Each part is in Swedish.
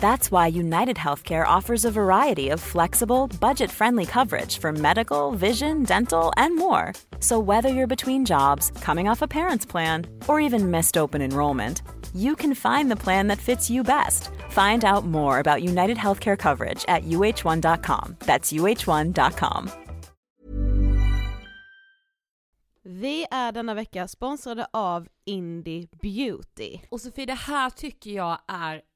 That's why United Healthcare offers a variety of flexible, budget friendly coverage for medical, vision, dental, and more. So, whether you're between jobs, coming off a parent's plan, or even missed open enrollment, you can find the plan that fits you best. Find out more about United Healthcare coverage at uh1.com. That's uh1.com. Vi är denna vecka sponsrade av Indie Beauty. Och Sofie, det här tycker jag är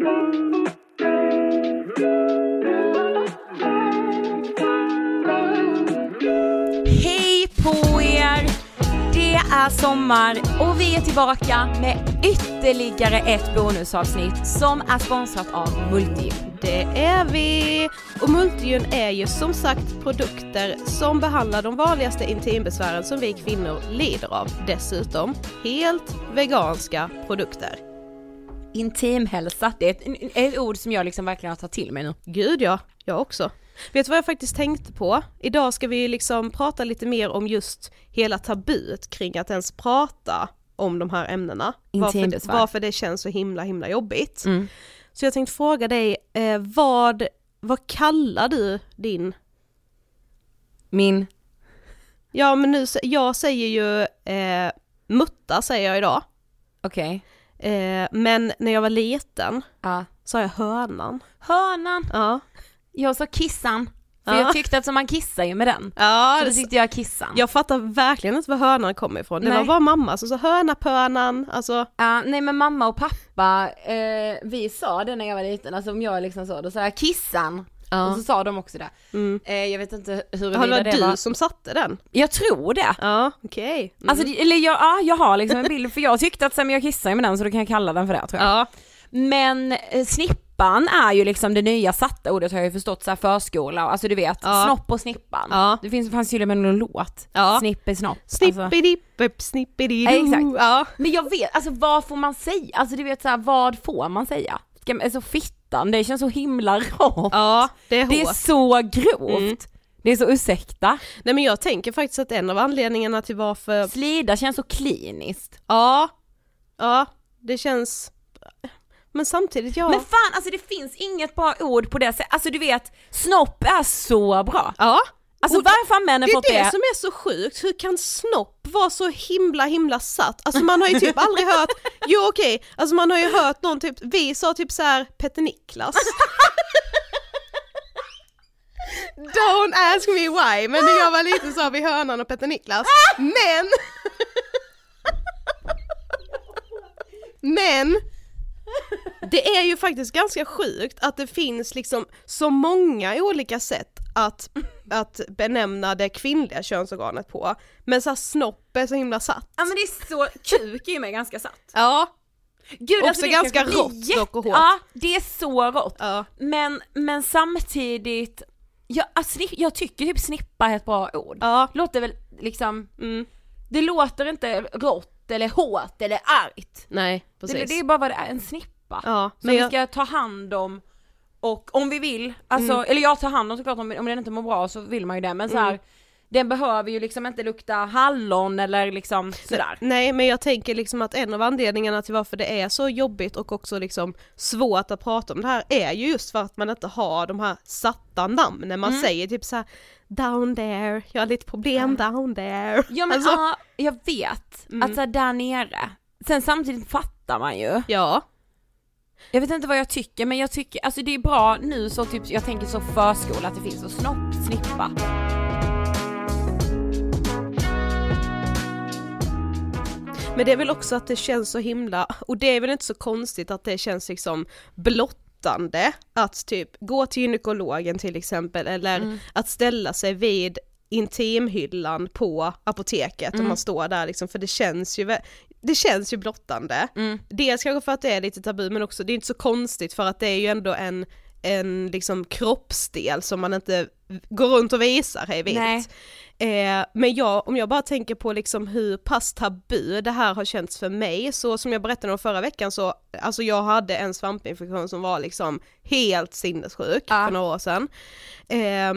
Hej på er! Det är sommar och vi är tillbaka med ytterligare ett bonusavsnitt som är sponsrat av Multium. Det är vi! Och Multium är ju som sagt produkter som behandlar de vanligaste intimbesvären som vi kvinnor lider av. Dessutom helt veganska produkter. Intimhälsa, det är ett, ett ord som jag liksom verkligen har tagit till mig nu. Gud ja, jag också. Vet du vad jag faktiskt tänkte på? Idag ska vi liksom prata lite mer om just hela tabut kring att ens prata om de här ämnena. Varför, Intimbesvär. varför det känns så himla himla jobbigt. Mm. Så jag tänkte fråga dig, eh, vad, vad kallar du din Min, Ja men nu, jag säger ju eh, mutta säger jag idag. okej. Eh, men när jag var liten Ja. sa jag hönan. Hönan, Ja. jag sa kissan. För Ja. jag tyckte att man kissar ju med den. Ja, Så då tyckte jag kissan. jag fattar verkligen inte var hönan kommer ifrån. Det Nej. var bara mamma som sa hönapönan, alltså Ja, nej men mamma och pappa, eh, vi sa det när jag var liten, alltså om jag liksom så, då sa jag kissan. Ja. Och så sa de också det. Mm. Eh, jag vet inte Har det huruvida varit det du var... som satte den? Jag tror det. Ja, okej. Mm. Alltså, eller jag, ja, jag har liksom en bild, för jag tyckte att sen jag kissade med den så då kan jag kalla den för det tror jag. ja. Men eh, snippan är ju liksom det nya satta ordet har jag ju förstått så här förskola, alltså du vet, Ja. snopp och snippan. Ja. Det finns, fanns och med någon låt, Ja. Snipp är snopp. Alltså. Snippidipp, snippidido. Exakt. Ja. Men jag vet, alltså vad får man säga? Alltså du vet så här, vad får man säga? Ska alltså fittan, det känns så himla rått. ja, det är det är så grovt. Mm. Det är så ursäkta. Nej men jag tänker faktiskt att en av anledningarna till varför, Slida känns så kliniskt. ja, ja, det känns, men samtidigt ja. Men fan alltså det finns inget bra ord på det sättet, alltså du vet, snopp är så bra. ja. Alltså Och varför har männen Det fått är det det? som är så sjukt, hur kan snopp vara så himla himla satt? Alltså man har ju typ aldrig hört, jo okej, alltså man har ju hört någon typ, vi sa typ så här Petter Niklas. Don't ask me why, men när jag var liten sa vi Hönan och Petter Niklas. Men! Men! Det är ju faktiskt ganska sjukt att det finns liksom så många olika sätt att, att benämna det kvinnliga könsorganet på. Men så här, snopp är så himla satt. Ja men det är så, kuk är ju med ganska satt. Ja, Gud, Också det ganska blir rått dock och hårt. Ja, det är så rått. ja. Men, men samtidigt, jag, alltså, jag tycker typ snippa är ett bra ord. Ja, Låter väl liksom, mm. det låter inte rått eller hårt eller argt. nej Det, precis. det är bara vad det är, en snippa. ja, Som men vi jag, ska ta hand om och om vi vill, alltså, Mm. eller jag tar hand om såklart om, om den inte mår bra så vill man ju det men så här, Mm. den behöver ju liksom inte lukta hallon eller liksom sådär. nej men jag tänker liksom att en av anledningarna till varför det är så jobbigt och också liksom svårt att prata om det här är ju just för att man inte har de här satta namnen, man Mm. säger typ så här down there, jag har lite problem down there. Ja men Alltså, ja, jag vet, Mm. att så här, där nere, sen samtidigt fattar man ju, ja, jag vet inte vad jag tycker men jag tycker, alltså det är bra nu så typ, jag tänker så förskola att det finns så snopp, snippa. Men det är väl också att det känns så himla, och det är väl inte så konstigt att det känns liksom blottande att typ gå till gynekologen till exempel eller att ställa sig vid intimhyllan på apoteket om man står där liksom för det känns ju det känns ju blottande. Mm. Dels kanske för att det är lite tabu men också det är inte så konstigt för att det är ju ändå en, en liksom kroppsdel som man inte går runt och visar hej vilt. Eh, men jag, om jag bara tänker på liksom hur pass tabu det här har känts för mig, så som jag berättade om förra veckan så, alltså jag hade en svampinfektion som var liksom helt sinnessjuk Ja. för några år sedan. Eh,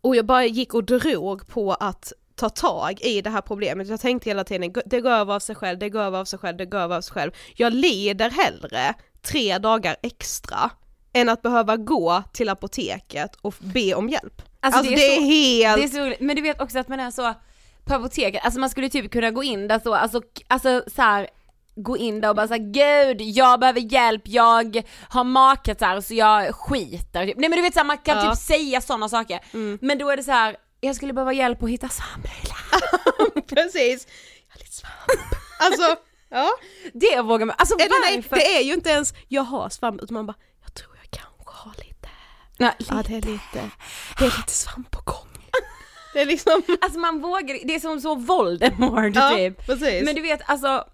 och jag bara gick och drog på att ta tag i det här problemet. Jag tänkte hela tiden, det går över av sig själv, det går över av sig själv, det går över av sig själv. Jag lider hellre tre dagar extra än att behöva gå till apoteket och be om hjälp. Alltså, det, är så- helt... Det är så men du vet också att man är så på apoteket, alltså man skulle typ kunna gå in där så, alltså, alltså så här, gå in där och bara säga gud jag behöver hjälp, jag har magkatarr så jag skiter. Nej men du vet såhär, man kan Ja. typ säga sådana saker. Mm. Men då är det så här. Jag skulle behöva hjälp att hitta svamprilla. Precis. Jag har lite svamp. Alltså, ja. Det vågar man, alltså Eller nej, varför? det är ju inte ens jag har svamp utan man bara, jag tror jag kanske har lite. Nej, Ja det är lite, det är lite svamp på gång. Det är liksom, Alltså man vågar, det är som så Voldemort ja typ. precis. Men du vet alltså,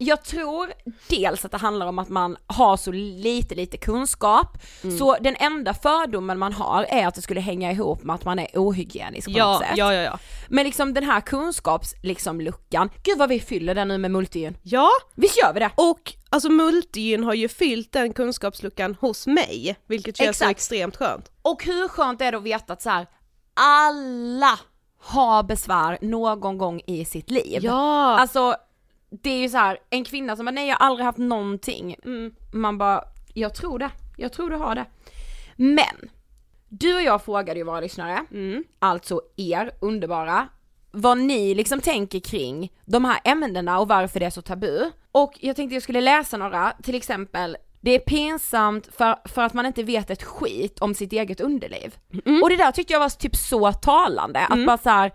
jag tror dels att det handlar om att man har så lite, lite kunskap, Mm. så den enda fördomen man har är att det skulle hänga ihop med att man är ohygienisk på något ja, sätt. ja, ja, ja. Men liksom den här kunskaps, liksom luckan, gud vad vi fyller den nu med multigyn. Ja, Visst gör vi det? och alltså multigyn har ju fyllt den kunskapsluckan hos mig, vilket känns så Exakt. extremt skönt. Och hur skönt är det att veta att så här, alla har besvär någon gång i sitt liv. Ja, Alltså det är ju så här, en kvinna som bara nej jag har aldrig haft någonting. mm. Man bara, jag tror det, jag tror du har det. Men, du och jag frågade ju våra lyssnare, Mm. alltså er underbara, vad ni liksom tänker kring de här ämnena och varför det är så tabu. Och jag tänkte jag skulle läsa några, till exempel det är pinsamt för, för att man inte vet ett skit om sitt eget underliv. Och det där tyckte jag var typ så talande, att bara så här,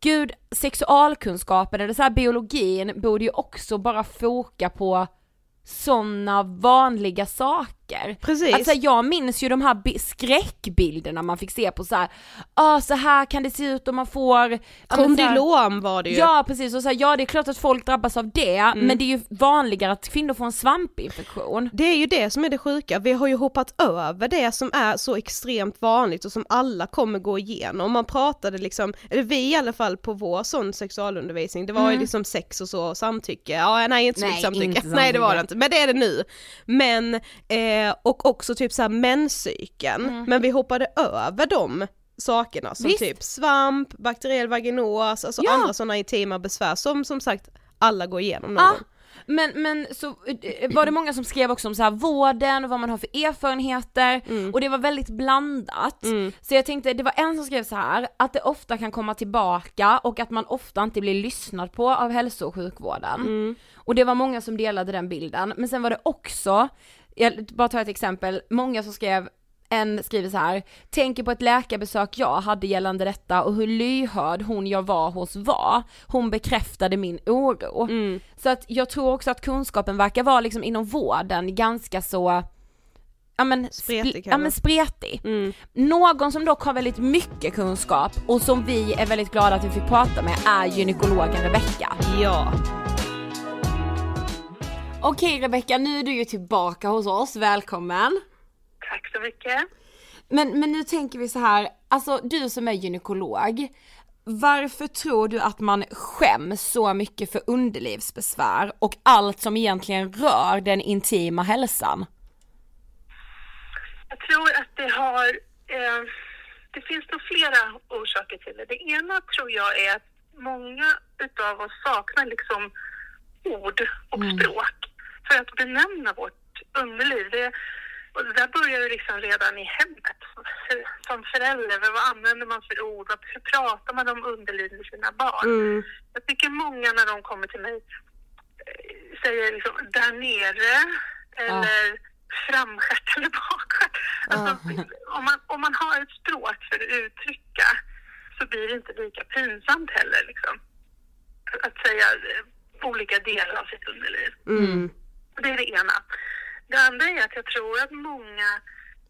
gud sexualkunskapen eller så här biologin borde ju också bara foka på sådana vanliga saker saker. Precis. Alltså jag minns ju de här bi- skräckbilderna man fick se på så här, ah, så här kan det se ut om man får Kondylom var det ju. Ja precis, och så här, ja det är klart att folk drabbas av det, men det är ju vanligare att kvinnor får en svampinfektion. Det är ju det som är det sjuka, vi har ju hoppat över det som är så extremt vanligt och som alla kommer gå igenom. Man pratade liksom, eller vi i alla fall på vår sån sexualundervisning, det var ju liksom sex och så och samtycke, ja nej inte så mycket samtycke, inte nej det var det samtycke. inte, men det är det nu. Men, eh, och också typ såhär menscykeln, men vi hoppade över de sakerna som Visst. typ svamp, bakteriell vaginos, alltså Ja. andra sådana intima besvär som som sagt alla går igenom någon Ja, gång. men, men så eh, var det många som skrev också om så här vården och vad man har för erfarenheter och det var väldigt blandat. Så jag tänkte, det var en som skrev så här att det ofta kan komma tillbaka och att man ofta inte blir lyssnad på av hälso och sjukvården. Och det var många som delade den bilden, men sen var det också, jag bara tar ett exempel, många som skrev en skriver så här, tänker på ett läkarbesök jag hade gällande detta och hur lyhörd hon jag var hos var. Hon bekräftade min oro. Så att jag tror också att kunskapen verkar vara liksom inom vården ganska så Ja men, Spretig, ja, men spretig. Någon som dock har väldigt mycket kunskap och som vi är väldigt glada att vi fick prata med är gynekologen Rebecka. Ja. Okej Rebecka, nu är du ju tillbaka hos oss, välkommen. Tack så mycket. Men, men nu tänker vi så här, alltså du som är gynekolog, varför tror du att man skäms så mycket för underlivsbesvär och allt som egentligen rör den intima hälsan? Jag tror att det har... Eh, det finns nog flera orsaker till det. Det ena tror jag är att många utav oss saknar liksom ord och språk för att benämna vårt underliv. Det, och det där börjar ju liksom redan i hemmet. Som förälder, vad använder man för ord? Hur pratar man om underliv med sina barn? Jag tycker många när de kommer till mig eh, säger liksom där nere eller framstjärt eller bakstjärt. Alltså, om, man, om man har ett språk för att uttrycka så blir det inte lika pinsamt heller. Liksom. Att säga eh, olika delar av sitt underliv. Det är det ena. Det andra är att jag tror att många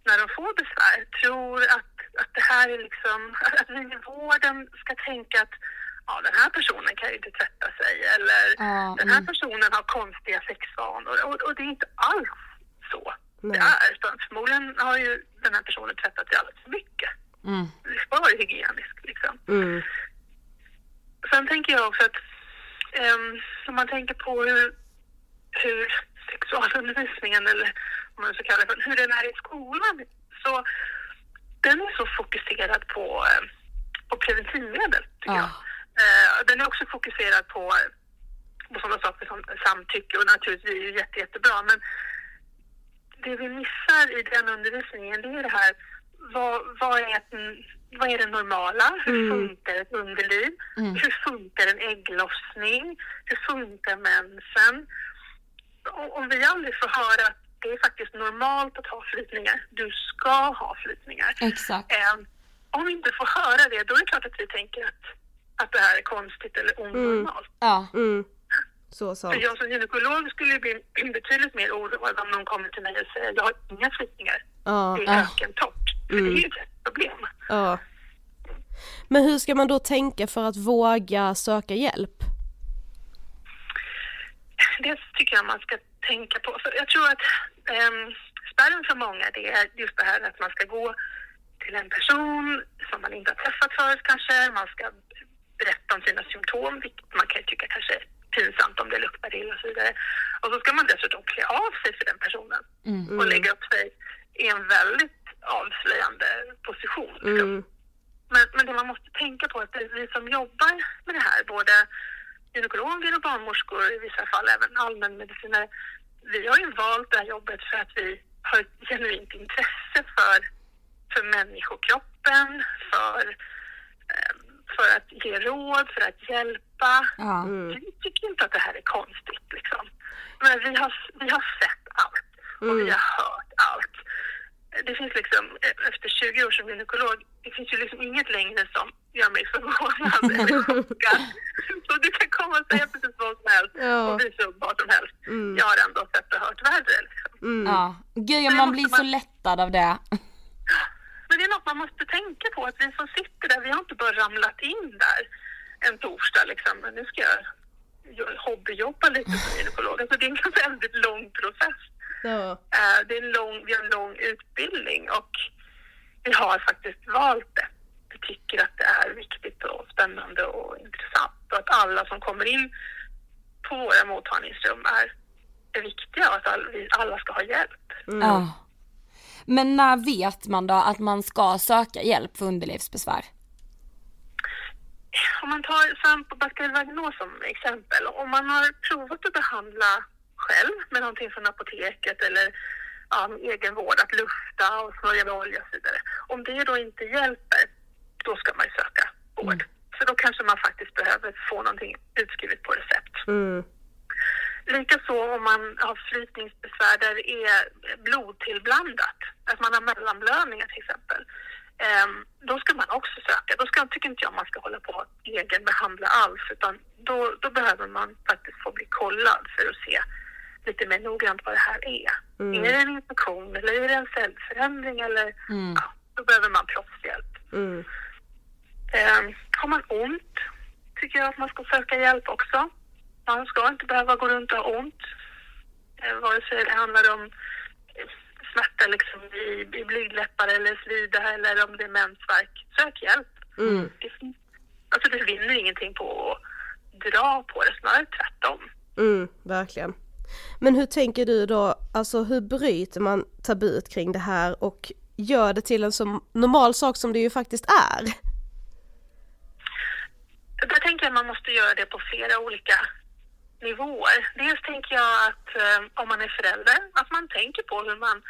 när de får besvär tror att, att det här är liksom, att vi i vården ska tänka att ja, den här personen kan ju inte tvätta sig eller Ja, den här personen har konstiga sexvanor och, och det är inte alls så det är. Utan förmodligen har ju den här personen tvättat sig alldeles för mycket. Det ska vara hygieniskt liksom. Mm. Sen tänker jag också att ehm, om man tänker på hur, hur sexualundervisningen, eller om man så kallar det hur den är i skolan, så den är så fokuserad på, eh, på preventivmedel, tycker Ja. jag. Eh, den är också fokuserad på, på sådana saker som samtycke och naturligtvis är det jätte, jättebra, men det vi missar i den undervisningen det är det här, vad, vad, är, vad är det normala? Hur funkar ett underliv? Hur funkar en ägglossning? Hur funkar mensen? Och, om vi aldrig får höra att det är faktiskt normalt att ha flytningar, du ska ha flytningar. Exakt. Eh, om vi inte får höra det, då är det klart att vi tänker att, att det här är konstigt eller onormalt. Ja. Mm. Så sant. För jag som gynekolog skulle bli betydligt mer oroad om någon kommer till mig och säger jag har inga flytningar. Ja, Det är ökentorrt. För det är ju ett problem. ja. Men hur ska man då tänka för att våga söka hjälp? Det tycker jag man ska tänka på. För jag tror att um, spärren för många det är just det här att man ska gå till en person som man inte har träffat förut kanske. Man ska berätta om sina symptom, vilket man kan tycka kanske är pinsamt om det luktar illa och så vidare. Och så ska man dessutom klä av sig för den personen och lägga upp sig i en väldigt avslöjande position. Liksom. Mm. Men, men det man måste tänka på är att vi som jobbar med det här, både gynekologer och barnmorskor, i vissa fall även allmänmedicinare, vi har ju valt det här jobbet för att vi har ett genuint intresse för, för människokroppen, för, eh, för att ge råd, för att hjälpa. Ja. Vi tycker inte att det här är konstigt liksom. Men vi har, vi har sett allt och vi har hört allt. Det finns liksom, eh, efter 20 år som gynekolog, det finns ju liksom inget längre som gör mig förvånad eller chockad. Så du kan komma och säga precis vad som helst Ja. och visa upp vad som helst. Jag har ändå sett och hört värre liksom. Ja, gud ja, man blir så lättad av det. Men det är något man måste tänka på, att vi som sitter där, vi har inte bara ramlat in där en torsdag liksom, men nu ska jag jo- hobbyjobba lite som gynekolog. Alltså det är en väldigt lång process. Ja. Eh, Det är en lång, vi har en lång utbildning och vi har faktiskt valt det. Tycker att det är viktigt och spännande och intressant och att alla som kommer in på våra mottagningsrum är, är viktiga och att all, vi alla ska ha hjälp. Ja. Men när vet man då att man ska söka hjälp för underlivsbesvär? Om man tar svamp och bakteriell vaginos som exempel. Om man har provat att behandla själv med någonting från apoteket eller ja, med egen vård, att lufta och smörja med olja och så vidare. Om det då inte hjälper, då ska man ju söka vård. För då kanske man faktiskt behöver få någonting utskrivet på recept. Mm. Likaså om man har flytningsbesvär där det är blodtillblandat, att man har mellanblödningar till exempel. Ehm, då ska man också söka. Då ska, tycker inte jag man ska hålla på och egenbehandla alls utan då, då behöver man faktiskt få bli kollad för att se lite mer noggrant vad det här är. Är det en infektion eller är det en cellförändring eller ja, då behöver man proffshjälp. Mm. Ehm, har man ont tycker jag att man ska söka hjälp också. Man ska inte behöva gå runt och ha ont. Eh, vare sig det handlar om eh, smärta liksom i, i blygdläppar eller slida eller om det är mensvärk. Sök hjälp. Mm. Det, alltså det vinner ingenting på att dra på det, snarare tvärtom. Mm, verkligen. Men hur tänker du då, alltså hur bryter man tabut kring det här och gör det till en så normal sak som det ju faktiskt är? Att man måste göra det på flera olika nivåer. Dels tänker jag att eh, om man är förälder, att man tänker på hur man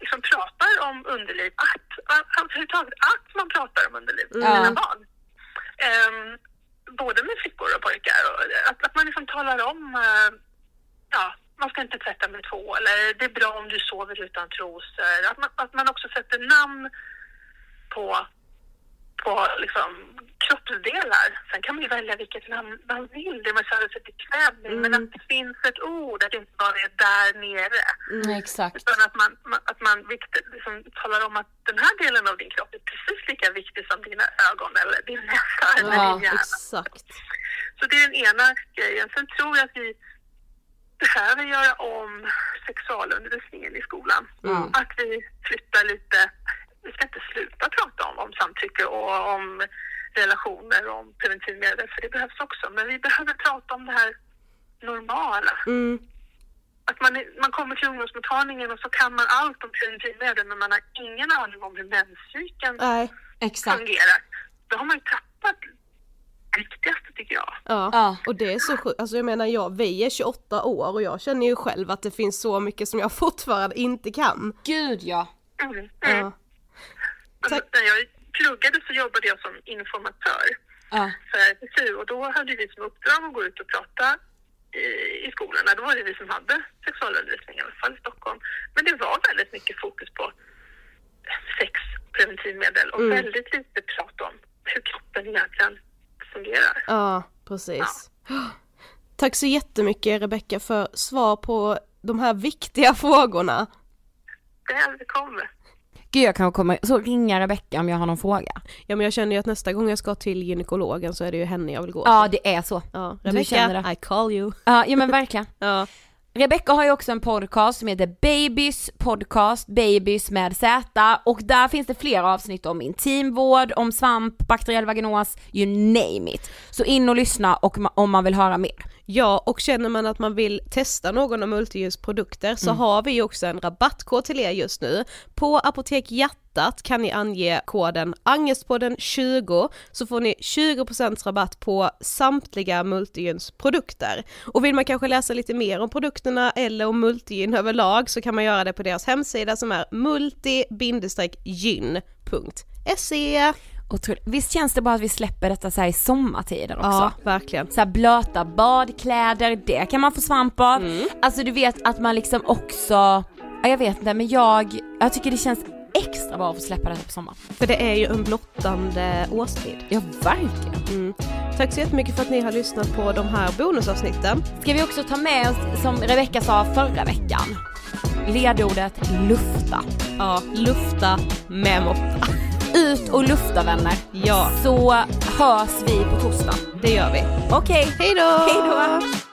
liksom pratar om underliv, att, att, överhuvudtaget att man pratar om underliv med Ja. sina barn. Ehm, både med flickor och pojkar. Och att, att man liksom talar om, eh, ja, man ska inte tvätta med två eller det är bra om du sover utan trosor. Att man, att man också sätter namn på på liksom, kroppsdelar. Sen kan man ju välja vilket namn man vill, det man känner sig bekväm med. Men att det finns ett ord, att det inte bara är där nere. Mm, exakt. Utan att man, att man liksom, talar om att den här delen av din kropp är precis lika viktig som dina ögon eller din näsa eller Ja, din hjärna. Exakt. Så det är den ena grejen. Sen tror jag att vi behöver göra om sexualundervisningen i skolan. Mm. Att vi flyttar lite, vi ska inte sluta prata om, om samtycke och om relationer och om preventivmedel, för det behövs också. Men vi behöver prata om det här normala. Mm. Att man, man kommer till ungdomsmottagningen och så kan man allt om preventivmedel men man har ingen aning om hur menscykeln Nej. Exakt. fungerar. Då har man ju tappat det viktigaste tycker jag. Ja. Ja. och det är så sjukt, alltså jag menar jag, vi är 28 år och jag känner ju själv att det finns så mycket som jag fortfarande inte kan. Gud ja. Mm. Mm. Ja. När jag pluggade så jobbade jag som informatör Ja. för RFSU och då hade vi som uppdrag att gå ut och prata i, i skolorna. Då var det vi som hade sexualundervisning, i alla fall i Stockholm. Men det var väldigt mycket fokus på sex, preventivmedel och väldigt lite prat om hur kroppen egentligen fungerar. Ja, precis. Tack så jättemycket Rebecka för svar på de här viktiga frågorna. Välkommen! Gud jag kan komma, så ringa Rebecka om jag har någon fråga. Ja men jag känner ju att nästa gång jag ska till gynekologen så är det ju henne jag vill gå Ja det är så. Ja, Rebecka. I call you. Ja, ja men verkligen. Ja. Rebecca har ju också en podcast som heter Babys podcast, Babys med Z och där finns det flera avsnitt om intimvård, om svamp, bakteriell vaginos, you name it. Så in och lyssna och om man vill höra mer. Ja, och känner man att man vill testa någon av Multiljus produkter så Mm. har vi också en rabattkod till er just nu. På Apotek Hjärtat kan ni ange koden Angestpodden20 så får ni 20% rabatt på samtliga Multigyns produkter. Och vill man kanske läsa lite mer om produkterna eller om Multigyn överlag så kan man göra det på deras hemsida som är multi-gyn.se. Otroligt. Visst känns det bara att vi släpper detta så här i sommartiden också? Ja, verkligen. så här blöta badkläder, det kan man få svamp av. Mm. Alltså du vet att man liksom också, ja, jag vet inte men jag, jag tycker det känns extra bra att få släppa detta på sommaren. För det är ju en blottande årstid. Ja verkligen. Mm. Tack så jättemycket för att ni har lyssnat på de här bonusavsnitten. Ska vi också ta med oss, som Rebecca sa förra veckan, ledordet lufta. Ja, lufta med måtta. Ut och lufta vänner. Ja. Så hörs vi på torsdag. Det gör vi. Okej. Hej då! Hej då!